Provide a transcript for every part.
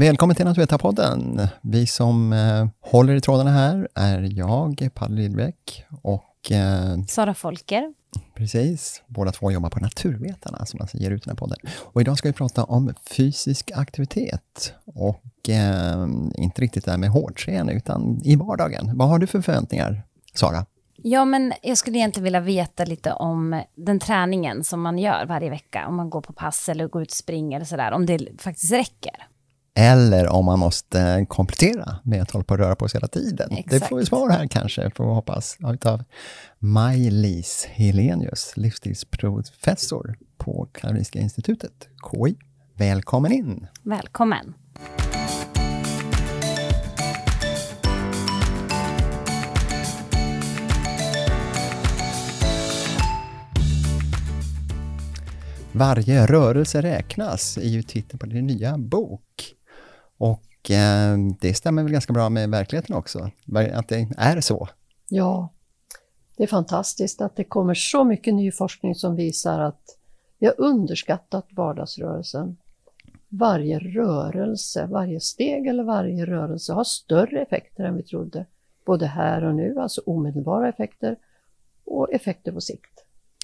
Välkommen till Naturvetarpodden. Vi som eh, håller i trådarna här är jag, Palle Lidbeck och eh, Sara Folker. Precis, båda två jobbar på Naturvetarna som alltså ger ut den här podden. Och idag ska vi prata om fysisk aktivitet och eh, inte riktigt det här med hårdträning utan i vardagen. Vad har du för förväntningar, Sara? Ja, men jag skulle egentligen vilja veta lite om den träningen som man gör varje vecka. Om man går på pass eller går ut och springer eller sådär. Om det faktiskt räcker. Eller om man måste komplettera med att hålla på och röra på sig hela tiden. Exakt. Det får vi svar här kanske, får vi hoppas, av Maj-Lis Helenius, livsstilsprofessor på Karolinska institutet, KI. Välkommen in! Välkommen. Varje rörelse räknas är ju titeln på din nya bok. Och eh, det stämmer väl ganska bra med verkligheten också, att det är så. Ja, det är fantastiskt att det kommer så mycket ny forskning som visar att vi har underskattat vardagsrörelsen. Varje rörelse, varje steg eller varje rörelse har större effekter än vi trodde. Både här och nu, alltså omedelbara effekter och effekter på sikt.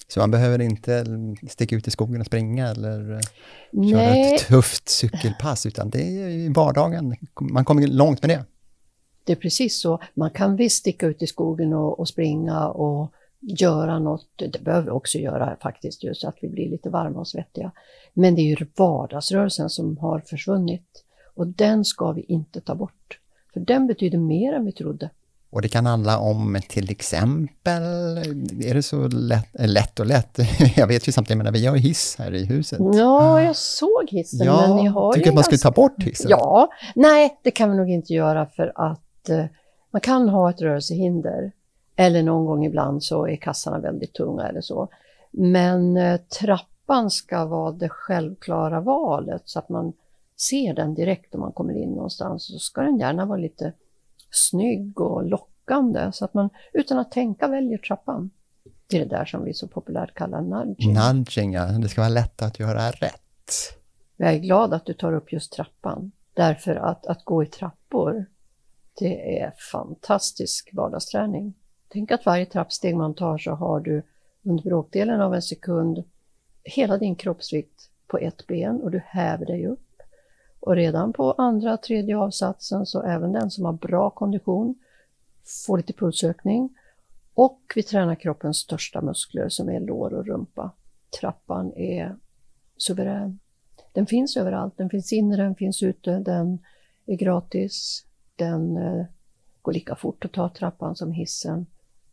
Så man behöver inte sticka ut i skogen och springa eller eh, köra Nej, ett tufft cykelpass, utan det är i vardagen. Man kommer långt med det. det är precis så. Man kan visst sticka ut i skogen och, och springa och göra något. Det behöver vi också göra faktiskt, just att vi blir lite varma och svettiga. Men det är ju vardagsrörelsen som har försvunnit och den ska vi inte ta bort. För den betyder mer än vi trodde. Och det kan handla om till exempel, är det så lätt, eh, lätt och lätt? Jag vet ju samtidigt, men vi har hiss här i huset. Ja, jag såg hissen, men ni har tycker ju att man skulle ta bort hissen? Ja, nej, det kan vi nog inte göra för att eh, man kan ha ett rörelsehinder. Eller någon gång ibland så är kassarna väldigt tunga eller så. Men eh, trappan ska vara det självklara valet så att man ser den direkt om man kommer in någonstans. Så ska den gärna vara lite snygg och lockande så att man utan att tänka väljer trappan. Det är det där som vi så populärt kallar nudging. Nudging, ja. Det ska vara lätt att göra rätt. Jag är glad att du tar upp just trappan. Därför att att gå i trappor, det är fantastisk vardagsträning. Tänk att varje trappsteg man tar så har du under bråkdelen av en sekund hela din kroppsvikt på ett ben och du häver dig upp. Och redan på andra, tredje avsatsen så även den som har bra kondition får lite pulsökning. Och vi tränar kroppens största muskler som är lår och rumpa. Trappan är suverän. Den finns överallt, den finns inne, den finns ute, den är gratis, den eh, går lika fort att ta trappan som hissen.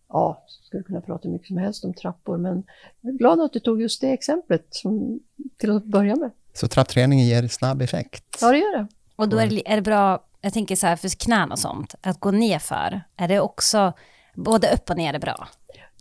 Ja, skulle kunna prata hur mycket som helst om trappor, men jag är glad att du tog just det exemplet som, till att börja med. Så trappträning ger snabb effekt. Ja, det gör det. Och då är det, är det bra, jag tänker så här för knän och sånt, att gå ner för. Är det också, både upp och ner är bra?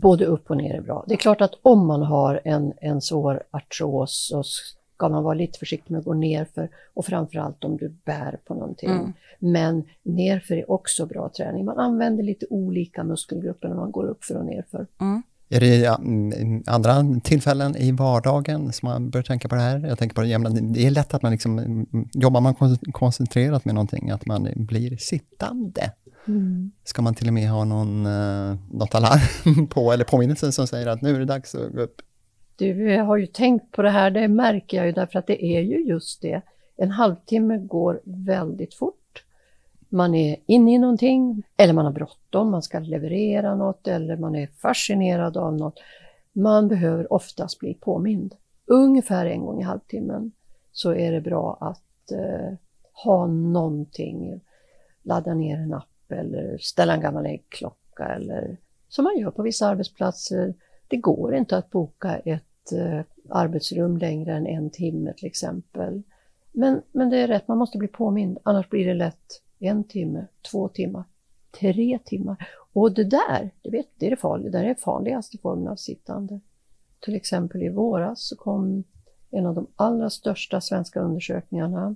Både upp och ner är bra. Det är klart att om man har en, en svår artros så ska man vara lite försiktig med att gå nerför och framförallt om du bär på någonting. Mm. Men nerför är också bra träning. Man använder lite olika muskelgrupper när man går upp för och nerför. Mm. Är det ja, mm, andra tillfällen i vardagen som man bör tänka på det här? Jag tänker på det jämna, det är lätt att man liksom, mm, jobbar man kon- koncentrerat med någonting, att man blir sittande. Ska man till och med ha någon, eh, något alarm på, eller påminnelse som säger att nu är det dags att gå upp? Du har ju tänkt på det här, det märker jag ju därför att det är ju just det. En halvtimme går väldigt fort. Man är inne i någonting, eller man har bråttom, man ska leverera något, eller man är fascinerad av något. Man behöver oftast bli påmind. Ungefär en gång i halvtimmen så är det bra att eh, ha någonting, ladda ner en app eller ställa en gammal äggklocka eller som man gör på vissa arbetsplatser. Det går inte att boka ett eh, arbetsrum längre än en timme till exempel. Men, men det är rätt, man måste bli påmind, annars blir det lätt en timme, två timmar, tre timmar. Och det där, det, vet, det är det farliga, det är den farligaste formen av sittande. Till exempel i våras så kom en av de allra största svenska undersökningarna,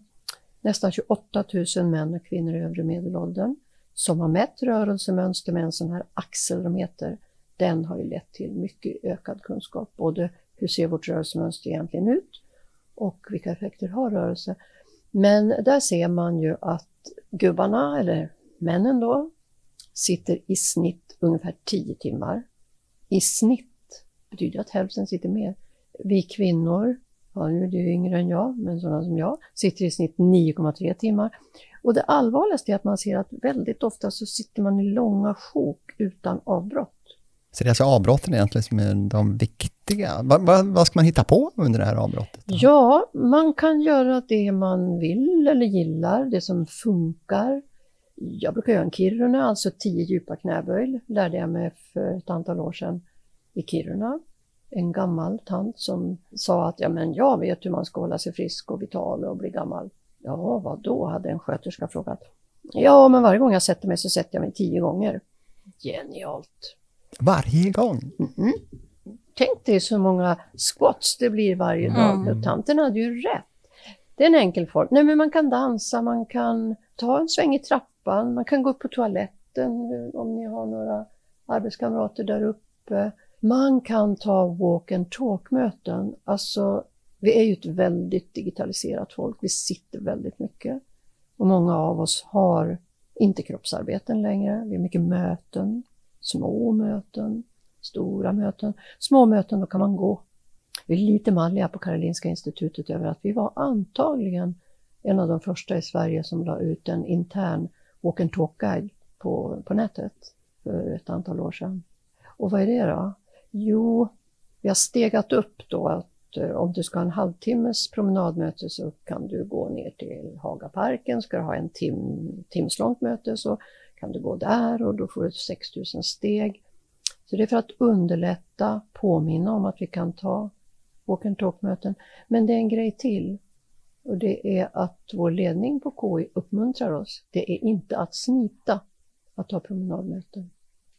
nästan 28 000 män och kvinnor i övre medelåldern, som har mätt rörelsemönster med en sån här axelrometer. Den har ju lett till mycket ökad kunskap, både hur ser vårt rörelsemönster egentligen ut och vilka effekter har rörelse. Men där ser man ju att gubbarna, eller männen då, sitter i snitt ungefär 10 timmar. I snitt betyder att hälften sitter mer. Vi kvinnor, ja nu är du yngre än jag, men sådana som jag, sitter i snitt 9,3 timmar. Och det allvarligaste är att man ser att väldigt ofta så sitter man i långa sjok utan avbrott. Så det är alltså avbrotten egentligen som är de viktiga. Vad, vad, vad ska man hitta på under det här avbrottet? Då? Ja, man kan göra det man vill eller gillar, det som funkar. Jag brukar göra en Kiruna, alltså tio djupa knäböj, lärde jag mig för ett antal år sedan i Kiruna. En gammal tant som sa att ja, men jag vet hur man ska hålla sig frisk och vital och bli gammal. Ja, vad då? hade en sköterska frågat. Ja, men varje gång jag sätter mig så sätter jag mig tio gånger. Genialt! Varje gång? Mm. Tänk dig så många squats det blir varje dag. Mm. Och tanten hade ju rätt. Det är en enkel form. Nej, men man kan dansa, man kan ta en sväng i trappan, man kan gå upp på toaletten eh, om ni har några arbetskamrater där uppe. Man kan ta walk and talk-möten. Alltså, vi är ju ett väldigt digitaliserat folk. Vi sitter väldigt mycket. Och många av oss har inte kroppsarbeten längre. Vi har mycket möten, små möten, stora möten. Små möten, då kan man gå. Vi är lite malliga på Karolinska institutet över att vi var antagligen en av de första i Sverige som la ut en intern walk and talk-guide på, på nätet för ett antal år sedan. Och vad är det då? Jo, vi har stegat upp då att eh, om du ska ha en halvtimmes promenadmöte så kan du gå ner till Hagaparken. Ska du ha en tim, timslångt möte så kan du gå där och då får du 6000 steg. Så det är för att underlätta, påminna om att vi kan ta walk and talk-möten. Men det är en grej till och det är att vår ledning på KI uppmuntrar oss. Det är inte att smita att ta promenadmöten.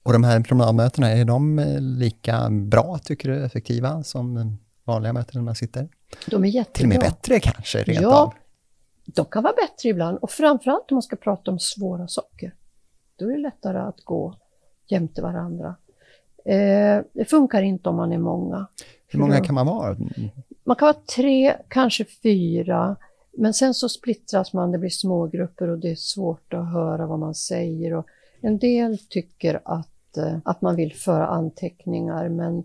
Och de här promenadmötena, är de eh, lika bra, tycker du, effektiva som vanliga möten när man sitter? De är jättebra. Till och med bättre kanske, rent Ja. av? De kan vara bättre ibland och framförallt om man ska prata om svåra saker. Då är det lättare att gå jämte varandra. Eh, det funkar inte om man är många. Hur många kan man vara? Man kan vara tre, kanske fyra, men sen så splittras man, det blir smågrupper och det är svårt att höra vad man säger. Och en del tycker att, eh, att man vill föra anteckningar, men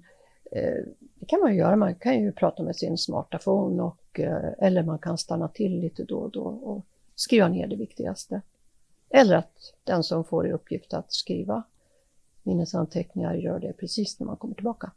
eh, det kan man ju göra. Man kan ju prata med sin smartphone och, eh, eller man kan stanna till lite då och då och skriva ner det viktigaste. Eller att den som får i uppgift att skriva minnesanteckningar gör det precis när man kommer tillbaka.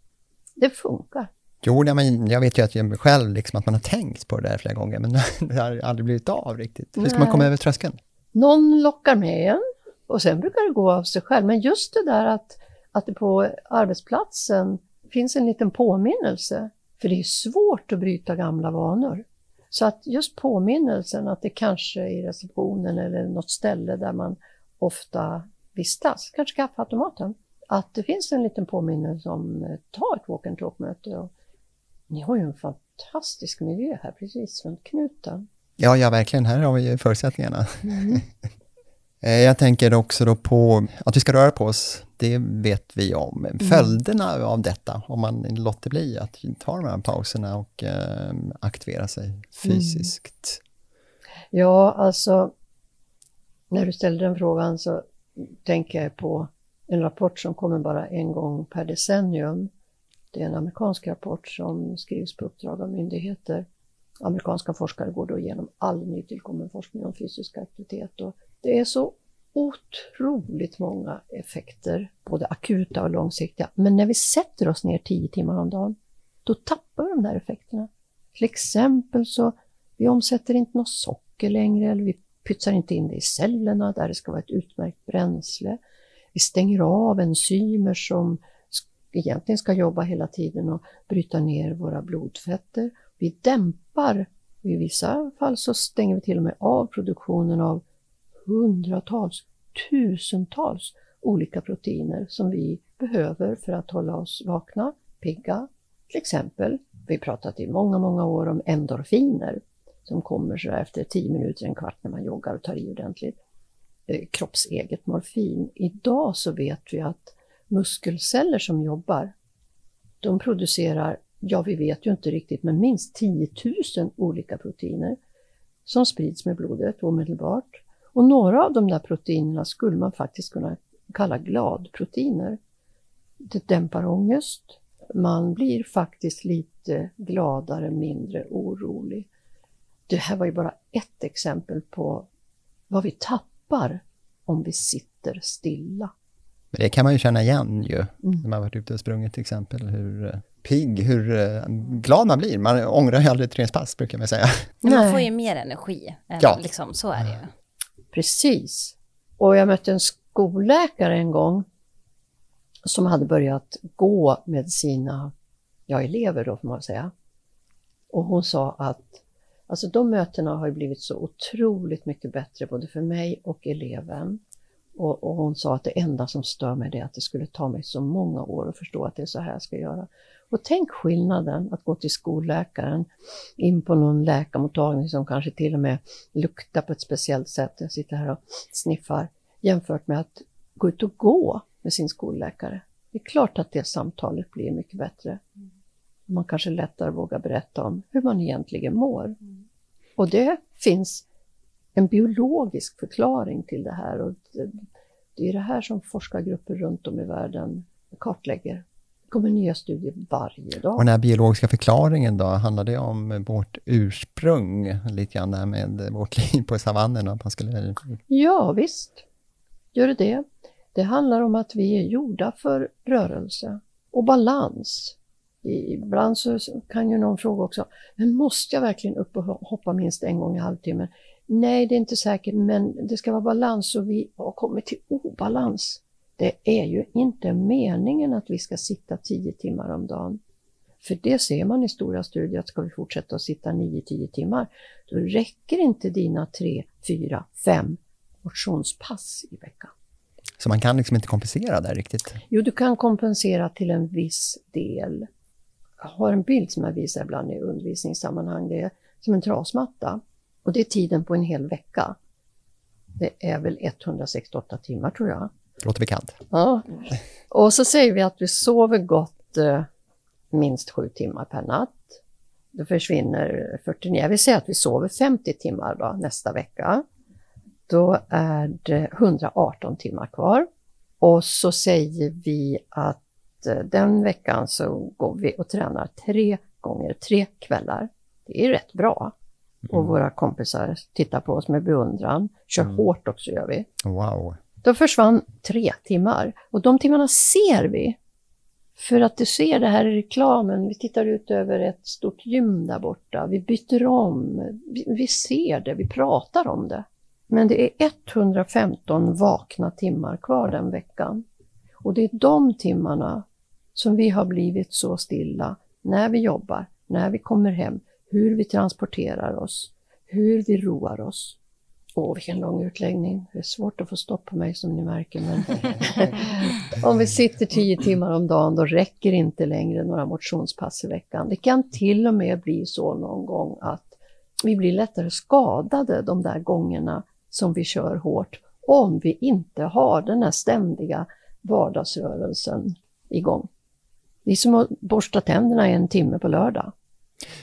Det funkar. Jo, men jag vet ju att jag själv, liksom, att man har tänkt på det där flera gånger, men det har aldrig blivit av riktigt. Hur ska man komma över tröskeln? Någon lockar med en och sen brukar det gå av sig själv. Men just det där att, att det på arbetsplatsen finns en liten påminnelse. För det är svårt att bryta gamla vanor. Så att just påminnelsen att det kanske är i receptionen eller något ställe där man ofta vistas, kanske kaffeautomaten, att det finns en liten påminnelse om eh, ta ett walk and talk-möte. Och Ni har ju en fantastisk miljö här precis runt knuten. Ja, ja, verkligen. Här har vi ju förutsättningarna. Eh, Jag tänker också då på att vi ska röra på oss, det vet vi om. Följderna av detta, om man låter bli att ta de här pauserna och eh, aktivera sig fysiskt. Ja, alltså när du ställde den frågan så tänker jag på en rapport som kommer bara en gång per decennium. Det är en amerikansk rapport som skrivs på uppdrag av myndigheter. Amerikanska forskare går då igenom all nytillkommen forskning om fysisk aktivitet och det är så otroligt många effekter, både akuta och långsiktiga. Men när vi sätter oss ner 10 timmar om dagen, då tappar vi de där effekterna. Till exempel så vi omsätter inte något socker längre, eller vi pytsar inte in det i cellerna där det ska vara ett utmärkt bränsle. Vi stänger av enzymer som egentligen ska jobba hela tiden och bryta ner våra blodfetter. Vi dämpar, i vissa fall så stänger vi till och med av produktionen av hundratals, tusentals olika proteiner som vi behöver för att hålla oss vakna, pigga. Till exempel, vi har pratat i många, många år om endorfiner som kommer så efter 10 minuter, en kvart när man joggar och tar i ordentligt. Eh, kroppseget morfin. Idag så vet vi att muskelceller som jobbar, de producerar, ja vi vet ju inte riktigt, men minst 10 000 olika proteiner. som sprids med blodet omedelbart. Och några av de där proteinerna skulle man faktiskt kunna kalla gladproteiner. Det dämpar ångest, man blir faktiskt lite gladare, mindre orolig. Det här var ju bara ett exempel på vad vi tappar om vi sitter stilla. Men det kan man ju känna igen ju, mm. när man varit ute och sprungit till exempel, hur eh, pigg, hur eh, glad man blir. Man ångrar ju aldrig träningspass, brukar man säga. Men man får ju mer energi, ja. liksom, så är det ju. Precis. Och jag mötte en skolläkare en gång som hade börjat gå med sina ja, elever, då får man säga. Och hon sa att alltså, de mötena har blivit så otroligt mycket bättre, både för mig och eleven. Och, och, hon sa att det enda som stör mig är att det skulle ta mig så många år att förstå att det är så här jag ska göra. Och tänk skillnaden att gå till skolläkaren, in på någon läkarmottagning som kanske till och med luktar på ett speciellt sätt, jag sitter här och sniffar, jämfört med att gå ut och gå med sin skolläkare. Det är klart att det samtalet blir mycket bättre. Man kanske lättare vågar berätta om hur man egentligen mår. Och det finns en biologisk förklaring till det här. Och det är det här som forskargrupper runt om i världen kartlägger. Det kommer nya studier varje dag. Och den här biologiska förklaringen då, handlar det om vårt ursprung, lite grann där med vårt liv på savannen? Att man skulle... Ja, visst. Gör det det. Det handlar om att vi är gjorda för rörelse och balans. Ibland så kan ju någon fråga också, men måste jag verkligen upp och hoppa minst en gång i halvtimmen? Nej, det är inte säkert, men det ska vara balans och vi har kommit till obalans. Det är ju inte meningen att vi ska sitta tio timmar om dagen. För det ser man i stora studier att ska vi fortsätta att sitta 9-10 timmar, då räcker inte dina 3, 4, 5 motionspass i veckan. Så man kan liksom inte kompensera där riktigt? Jo, du kan kompensera till en viss del. Har en bild som jag visar ibland i undervisningssammanhang. Det är som en trasmatta. Och det är tiden på en hel vecka. Det är väl 168 timmar tror jag. Låter bekant. Ja. Och så säger vi att vi sover gott eh, minst sju timmar per natt. Då försvinner 49, jag vill säga att vi sover 50 timmar då, nästa vecka. Då är det 118 timmar kvar. Och så säger vi att den veckan så går vi och tränar tre gånger, tre kvällar. Det är rätt bra. Och mm. våra kompisar tittar på oss med beundran. Kör mm. hårt också gör vi. Wow. Då försvann tre timmar. Och de timmarna ser vi. För att du ser det här i reklamen, vi tittar ut över ett stort gym där borta, vi byter om, vi ser det, vi pratar om det. Men det är 115 vakna timmar kvar den veckan. Och det är de timmarna som vi har blivit så stilla när vi jobbar, när vi kommer hem, hur vi transporterar oss, hur vi roar oss. Åh, vilken lång utläggning. Det är svårt att få stopp på mig som ni märker. Men om vi sitter tio timmar om dagen, då räcker inte längre några motionspass i veckan. Det kan till och med bli så någon gång att vi blir lättare skadade de där gångerna som vi kör hårt, om vi inte har den här ständiga vardagsrörelsen igång. Det är som att borsta tänderna en timme på lördag.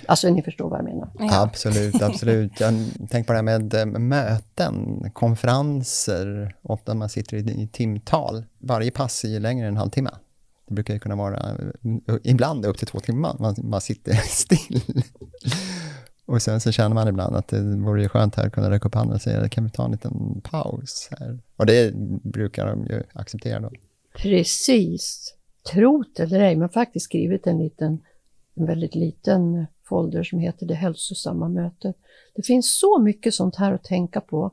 Alltså ni förstår vad jag menar. Ja. Absolut, absolut. Jag tänker på det här med eh, möten, konferenser, ofta man sitter i, i timtal. Varje pass är längre än en halvtimme. Det brukar ju kunna vara, eh, ibland upp till två timmar, man, man sitter still. Och sen så känner man ibland att det vore skönt här att kunna räcka upp handen och säga, kan vi ta en liten paus här? Och det brukar de ju acceptera då. Precis. Trot eller ej, men faktiskt skrivit en liten en väldigt liten folder som heter Det hälsosamma mötet. Det finns så mycket sånt här att tänka på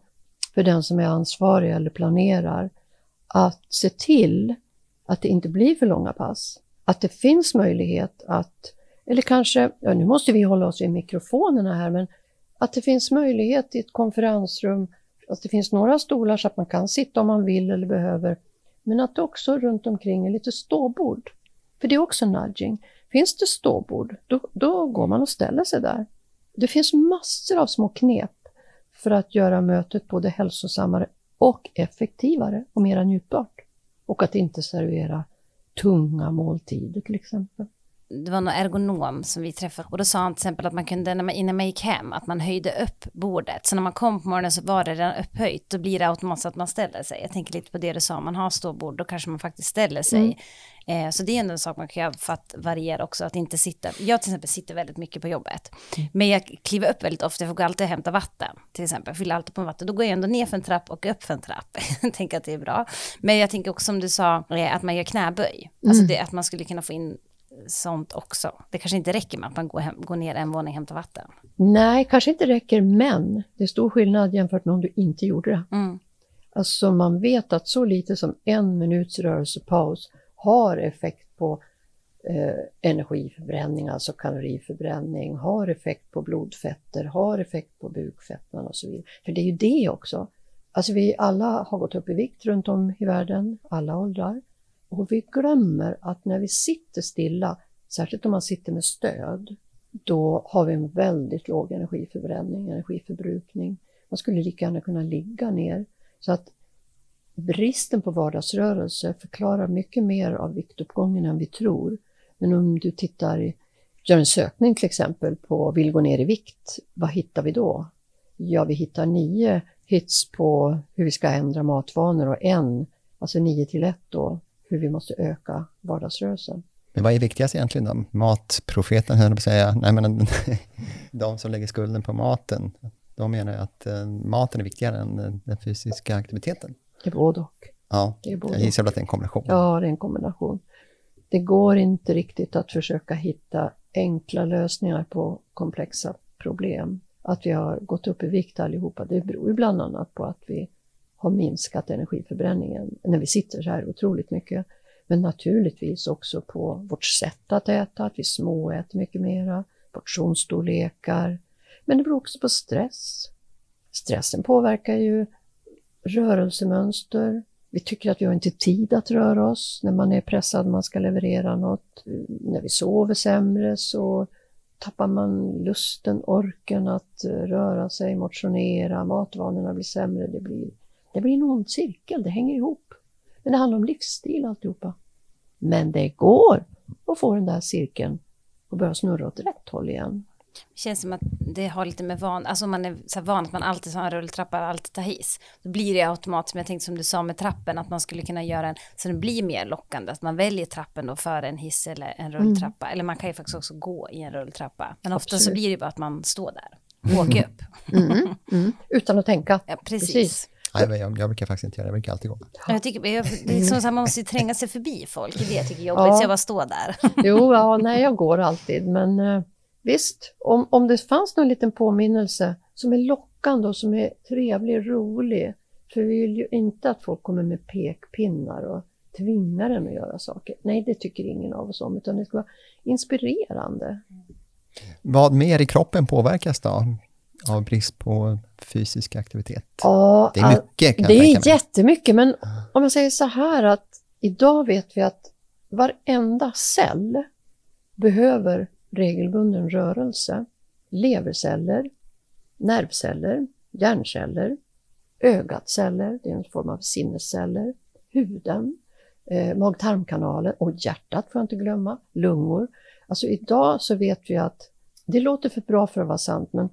för den som är ansvarig eller planerar. Att se till att det inte blir för långa pass. Att det finns möjlighet att, eller kanske, ja, nu måste vi hålla oss vid mikrofonerna här, men att det finns möjlighet i ett konferensrum, att det finns några stolar så att man kan sitta om man vill eller behöver, men att det också runt omkring är lite ståbord. För det är också nudging. Finns det ståbord, då, då går man och ställer sig där. Det finns massor av små knep för att göra mötet både hälsosammare och effektivare och mera njutbart. Och att inte servera tunga måltider till exempel det var någon ergonom som vi träffade och då sa han till exempel att man kunde när man, innan man gick hem att man höjde upp bordet. Så när man kom på morgonen så var det redan upphöjt. Då blir det automatiskt att man ställer sig. Jag tänker lite på det du sa, om man har ståbord då kanske man faktiskt ställer sig. Mm. Eh, så det är ändå en sak man kan göra för att variera också, att inte sitta. Jag till exempel sitter väldigt mycket på jobbet. Mm. Men jag kliver upp väldigt ofta, jag får alltid hämta vatten. Till exempel, fyller alltid på vatten. Då går jag ändå ner för en trapp och upp för en trapp. jag tänker att det är bra. Men jag tänker också som du sa, eh, att man gör knäböj. Alltså mm. det, att man skulle kunna få in sånt också. Det kanske inte räcker med att man går, hem, går ner en våning och hämtar vatten. Nej, kanske inte räcker, men det är stor skillnad jämfört med om du inte gjorde det. Mm. Alltså man vet att så lite som en minuts rörelsepaus har effekt på eh, energiförbränning, alltså kaloriförbränning, har effekt på blodfetter, har effekt på bukfettman och så vidare. För det är ju det också. Alltså vi alla har gått upp i vikt runt om i världen, alla åldrar. Och vi glömmer att när vi sitter stilla, särskilt om man sitter med stöd, då har vi en väldigt låg energiförbränning, energiförbrukning. Man skulle lika gärna kunna ligga ner. Så att bristen på vardagsrörelse förklarar mycket mer av viktuppgången än vi tror. Men om du tittar, gör en sökning till exempel på vill gå ner i vikt, vad hittar vi då? Ja, vi hittar nio hits på hur vi ska ändra matvanor och en, alltså nio till ett då, hur vi måste öka vardagsrörelsen. Men vad är viktigast egentligen då? Matprofeten, höll på att säga. Nej, men de som lägger skulden på maten, de menar att eh, maten är viktigare än den fysiska aktiviteten. Det är både och. Ja, det är både jag gissar att det är en kombination. Ja, det är en kombination. Det går inte riktigt att försöka hitta enkla lösningar på komplexa problem. Att vi har gått upp i vikt allihopa, det beror ju bland annat på att vi har minskat energiförbränningen när vi sitter så här otroligt mycket. Men naturligtvis också på vårt sätt att äta, att vi småäter mycket mera, portionsstorlekar. Men det beror också på stress. Stressen påverkar ju rörelsemönster. Vi tycker att vi har inte tid att röra oss när man är pressad, man ska leverera något. När vi sover sämre så tappar man lusten, orken att röra sig, motionera, matvanorna blir sämre, det blir det blir en ond cirkel, det hänger ihop. Men det handlar om livsstil alltihopa. Men det går att få den där cirkeln att börja snurra åt rätt håll igen. Det känns som att det har lite med van, alltså man är så van att man alltid har en rulltrappa, alltid tar hiss. Då blir det automatiskt, som jag tänkte som du sa med trappen, att man skulle kunna göra en, så den blir mer lockande, att man väljer trappen då före en hiss eller en rulltrappa. Mm. Eller man kan ju faktiskt också gå i en rulltrappa. Men ofta Absolut. så blir det bara att man står där, och åker upp. Mm. Mm. Utan att tänka. Ja, precis. precis. Nej, jag, jag brukar faktiskt inte göra det, jag brukar alltid gå. Jag tycker, jag, det är som att man måste tränga sig förbi folk, det är det jag tycker är jobbigt, ja. så jag bara står där. Jo, ja, nej, jag går alltid, men eh, visst, om, om det fanns någon liten påminnelse som är lockande och som är trevlig, rolig, för vi vill ju inte att folk kommer med pekpinnar och tvingar en att göra saker. Nej, det tycker ingen av oss om, utan det ska vara inspirerande. Vad mer i kroppen påverkas då? av brist på fysisk aktivitet? Ja, det är mycket. Kan det är jättemycket, men om jag säger så här att idag vet vi att varenda cell behöver regelbunden rörelse. Leverceller, nervceller, hjärnceller, ögatceller, det är en form av sinnesceller, huden, eh, mag-tarmkanalen och hjärtat får jag inte glömma, lungor. Alltså idag så vet vi att det låter för bra för att vara sant, men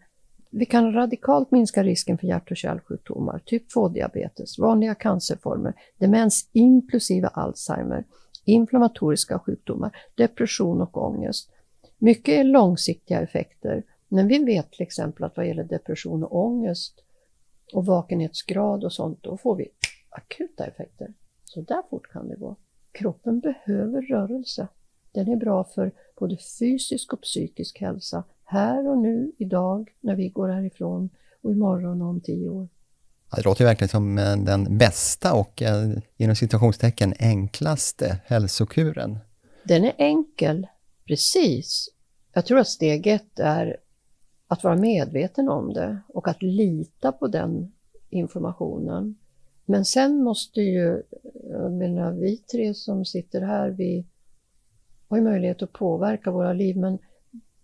vi kan radikalt minska risken för hjärt och kärlsjukdomar, typ 2-diabetes, vanliga cancerformer, demens inklusive Alzheimer, inflammatoriska sjukdomar, depression och ångest. Mycket är långsiktiga effekter, men vi vet till exempel att vad gäller depression och ångest och vakenhetsgrad och sånt, då får vi akuta effekter. Så där fort kan det gå. Kroppen behöver rörelse. Den är bra för både fysisk och psykisk hälsa, här och nu, idag, när vi går härifrån och imorgon och om tio år. Det låter verkligen som eh, den bästa och eh, inom situationstecken enklaste hälsokuren. Den är enkel, precis. Jag tror att steg ett är att vara medveten om det och att lita på den informationen. Men sen måste ju, jag menar vi tre som sitter här, vi har ju möjlighet att påverka våra liv, men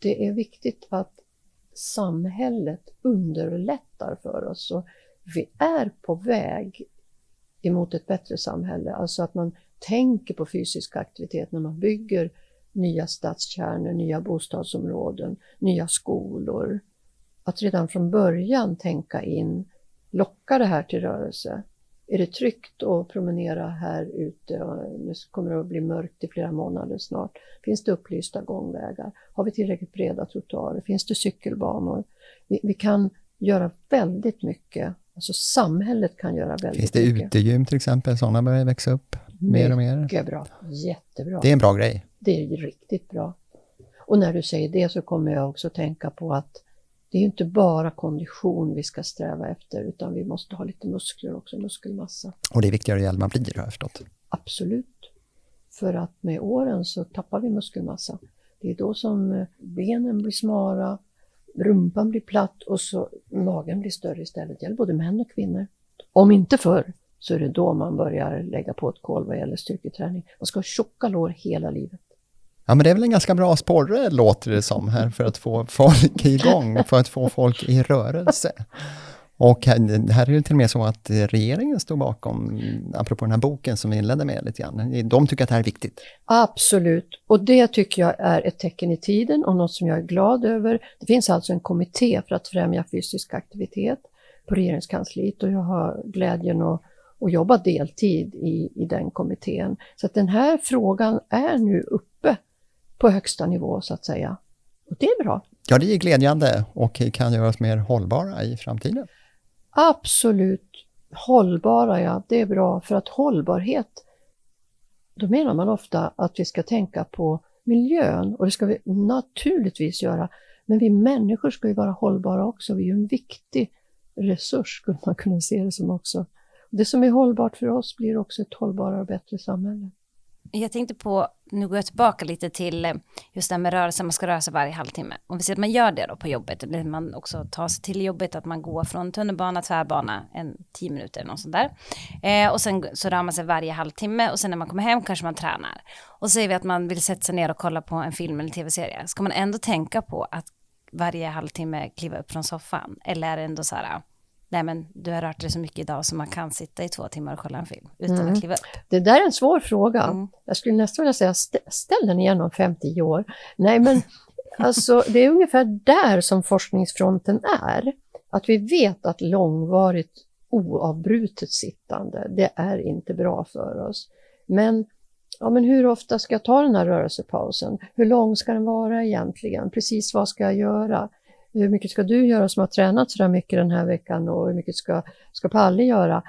det är viktigt att samhället underlättar för oss. Och vi är på väg emot ett bättre samhälle, alltså att man tänker på fysisk aktivitet när man bygger nya stadskärnor, nya bostadsområden, nya skolor. Att redan från början tänka in, locka det här till rörelse? Är det tryggt att promenera här ute? Nu kommer det att bli mörkt i flera månader snart. Finns det upplysta gångvägar? Har vi tillräckligt breda trottoarer? Finns det cykelbanor? Vi, vi kan göra väldigt mycket. Alltså samhället kan göra väldigt mycket. Finns det mycket. utegym till exempel? Sådana börjar växa upp mer och mer. Mycket bra. Jättebra. Det är en bra grej. Det är riktigt bra. Och när du säger det så kommer jag också tänka på att det är inte bara kondition vi ska sträva efter utan vi måste ha lite muskler också, muskelmassa. Och det är viktigare ju äldre man blir har jag förstått. Absolut. För att med åren så tappar vi muskelmassa. Det är då som eh, benen blir smala, rumpan blir platt och så magen blir större istället. Det gäller både män och kvinnor. Om inte förr så är det då man börjar lägga på ett kol vad gäller styrketräning. Man ska ha tjocka lår hela livet. Ja, men det är väl en ganska bra sporre, låter det som, här för att få folk igång, för att få folk i rörelse. Och här, här är det till och med så att regeringen står bakom, apropå den här boken som vi inledde med lite grann. De tycker att det här är viktigt. Absolut, och det tycker jag är ett tecken i tiden och något som jag är glad över. Det finns alltså en kommitté för att främja fysisk aktivitet på regeringskansliet och jag har glädjen att, och jobba deltid i, i den kommittén. Så att den här frågan är nu uppe på högsta nivå så att säga. Och det är bra. Ja, det är glädjande och kan göra oss mer hållbara i framtiden. Absolut hållbara, ja, det är bra. För att hållbarhet, då menar man ofta att vi ska tänka på miljön och det ska vi naturligtvis göra. Men vi människor ska ju vara hållbara också. Vi är ju en viktig resurs, skulle man kunna se det som också. Det som är hållbart för oss blir också ett hållbarare och bättre samhälle. Jag tänkte på, nu går jag tillbaka lite till eh, just det här med rörelse, man ska röra sig varje halvtimme. Om vi säger att man gör det då på jobbet, eller man också tar sig till jobbet, att man går från tunnelbana, tvärbana, en tio minuter, eller något sånt där. Eh, och sen så rör man sig varje halvtimme och sen när man kommer hem kanske man tränar. Och så säger vi att man vill sätta sig ner och kolla på en film eller tv-serie. Ska man ändå tänka på att varje halvtimme kliva upp från soffan? Eller är det ändå så här, nej men du har rört dig så mycket idag så man kan sitta i två timmar och kolla en film utan Mm. att kliva upp. Det där är en svår fråga. Mm. Jag skulle nästan vilja säga stä- ställ den igen om 5-10 år. Nej, men alltså, det är ungefär där som forskningsfronten är. Att vi vet att långvarigt oavbrutet sittande, det är inte bra för oss. Men, ja, men hur ofta ska jag ta den här rörelsepausen? Hur lång ska den vara egentligen? Precis vad ska jag göra? Hur mycket ska du göra som har tränat så där mycket den här veckan och hur mycket ska, ska Palle göra?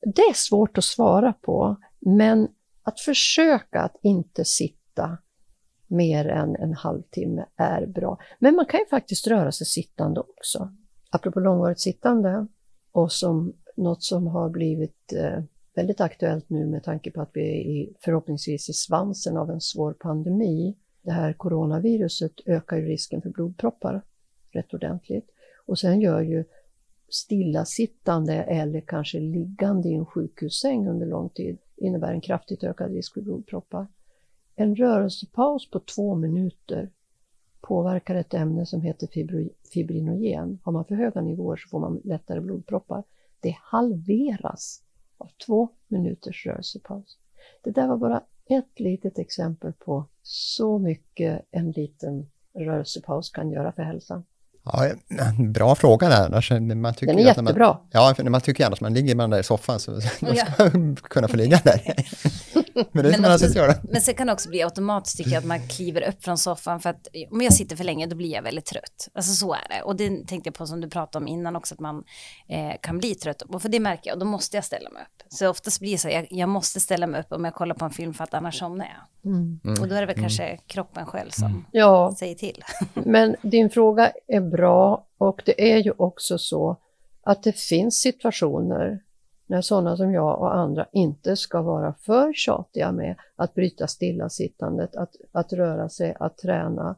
Det är svårt att svara på, men att försöka att inte sitta mer än en halvtimme är bra. Men man kan ju faktiskt röra sig sittande också. Apropå långvarigt sittande och som något som har blivit eh, väldigt aktuellt nu med tanke på att vi är i, förhoppningsvis i svansen av en svår pandemi. Det här coronaviruset ökar ju risken för blodproppar rätt ordentligt. Och sen gör ju stillasittande eller kanske liggande i en sjukhussäng under lång tid innebär en kraftigt ökad risk för blodproppar. En rörelsepaus på två minuter påverkar ett ämne som heter fibrinogen. Har man för höga nivåer så får man lättare blodproppar. Det halveras av två minuters rörelsepaus. Det där var bara ett litet exempel på så mycket en liten rörelsepaus kan göra för hälsan. Ja, bra fråga där. Annars, man tycker Den är när man, jättebra. Ja, för man tycker annars man ligger man där i soffan så Ja. ska man kunna få ligga där. Men det Men man också- alltså göra. Men sen kan det också bli automatiskt tycker jag att man kliver upp från soffan för att om jag sitter för länge då blir jag väldigt trött. Alltså så är det. Och det tänkte jag på som du pratade om innan också att man eh, kan bli trött. Och för det märker jag då måste jag ställa mig upp. Så oftast blir det så jag, jag måste ställa mig upp om jag kollar på en film för att annars somnar jag. Mm. Och då är det väl kanske kroppen själv som Ja, säger till. Men din fråga är bra och det är ju också så att det finns situationer när sådana som jag och andra inte ska vara för tjatiga med att bryta stillasittandet, att, att röra sig, att träna.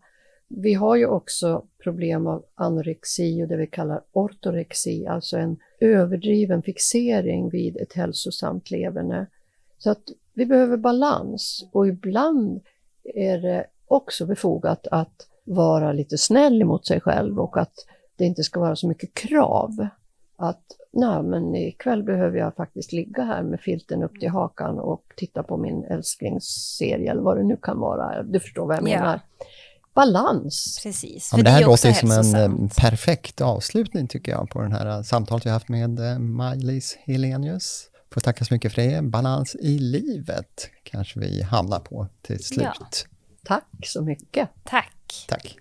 Vi har ju också problem av anorexi och det vi kallar ortorexi, alltså en överdriven fixering vid ett hälsosamt leverne. Så att vi behöver balans och ibland är det också befogat att vara lite snäll mot sig själv och att det inte ska vara så mycket krav. Att Nej, men ikväll behöver jag faktiskt ligga här med filten upp till hakan och titta på min älsklingsserie eller vad det nu kan vara. Du förstår vad jag Ja. menar. Balans. Precis. Ja, men det här låter som en eh, perfekt avslutning tycker jag på den här eh, samtalet vi haft med eh, Maj-Lis Helenius. Får tacka så mycket för det. Balans i livet kanske vi hamnar på till slut. Ja. Tack så mycket. Tack. Tack.